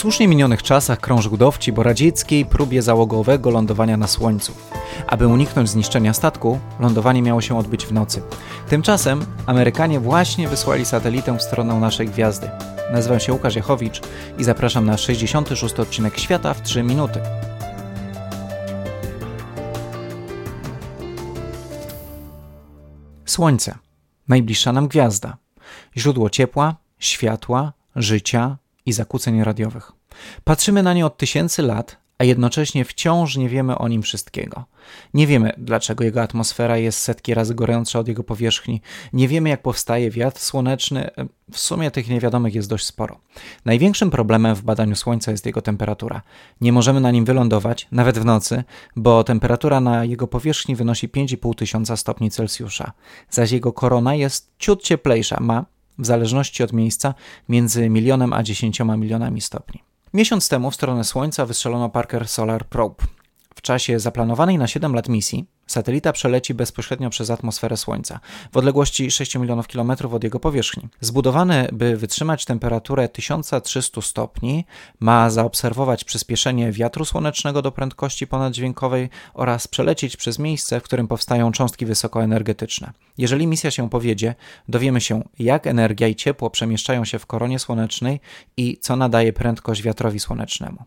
słusznie minionych czasach krążył dowcip o radzieckiej próbie załogowego lądowania na Słońcu. Aby uniknąć zniszczenia statku, lądowanie miało się odbyć w nocy. Tymczasem Amerykanie właśnie wysłali satelitę w stronę naszej gwiazdy. Nazywam się Łukasz Jachowicz i zapraszam na 66 odcinek Świata w 3 minuty. Słońce. Najbliższa nam gwiazda. Źródło ciepła, światła, życia i zakłóceń radiowych. Patrzymy na nie od tysięcy lat, a jednocześnie wciąż nie wiemy o nim wszystkiego. Nie wiemy, dlaczego jego atmosfera jest setki razy gorętsza od jego powierzchni. Nie wiemy, jak powstaje wiatr słoneczny. W sumie tych niewiadomych jest dość sporo. Największym problemem w badaniu Słońca jest jego temperatura. Nie możemy na nim wylądować, nawet w nocy, bo temperatura na jego powierzchni wynosi 5,5 tysiąca stopni Celsjusza, zaś jego korona jest ciut cieplejsza, ma, w zależności od miejsca, między milionem a dziesięcioma milionami stopni. Miesiąc temu w stronę Słońca wystrzelono Parker Solar Probe. W czasie zaplanowanej na 7 lat misji Satelita przeleci bezpośrednio przez atmosferę Słońca, w odległości 6 milionów kilometrów od jego powierzchni. Zbudowany, by wytrzymać temperaturę 1300 stopni, ma zaobserwować przyspieszenie wiatru słonecznego do prędkości ponaddźwiękowej oraz przelecieć przez miejsce, w którym powstają cząstki wysokoenergetyczne. Jeżeli misja się powiedzie, dowiemy się, jak energia i ciepło przemieszczają się w koronie słonecznej i co nadaje prędkość wiatrowi słonecznemu.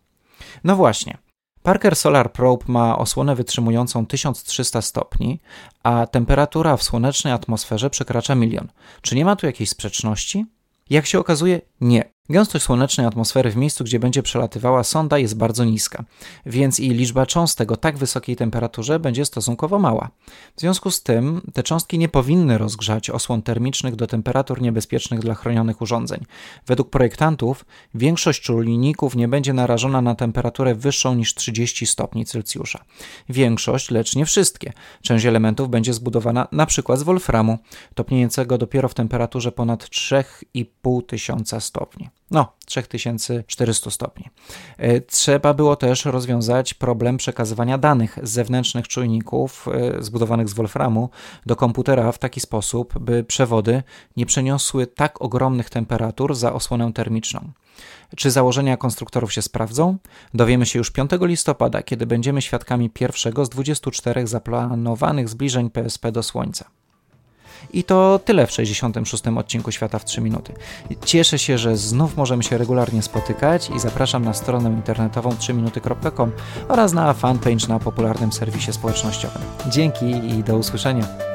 No właśnie, Parker Solar Probe ma osłonę wytrzymującą 1300 stopni, a temperatura w słonecznej atmosferze przekracza milion. Czy nie ma tu jakiejś sprzeczności? Jak się okazuje, nie. Gęstość słonecznej atmosfery w miejscu, gdzie będzie przelatywała sonda, jest bardzo niska, więc i liczba cząstek o tak wysokiej temperaturze będzie stosunkowo mała. W związku z tym te cząstki nie powinny rozgrzać osłon termicznych do temperatur niebezpiecznych dla chronionych urządzeń. Według projektantów większość czujników nie będzie narażona na temperaturę wyższą niż 30 stopni Celsjusza. Większość, lecz nie wszystkie. Część elementów będzie zbudowana np. z wolframu, topniejącego dopiero w temperaturze ponad 3,5 tysiąca stopni. No, 3400 stopni. E, trzeba było też rozwiązać problem przekazywania danych z zewnętrznych czujników e, zbudowanych z Wolframu do komputera w taki sposób, by przewody nie przeniosły tak ogromnych temperatur za osłonę termiczną. Czy założenia konstruktorów się sprawdzą? Dowiemy się już 5 listopada, kiedy będziemy świadkami pierwszego z 24 zaplanowanych zbliżeń PSP do Słońca. I to tyle w 66. odcinku Świata w 3 minuty. Cieszę się, że znów możemy się regularnie spotykać i zapraszam na stronę internetową 3minuty.com oraz na fanpage na popularnym serwisie społecznościowym. Dzięki i do usłyszenia.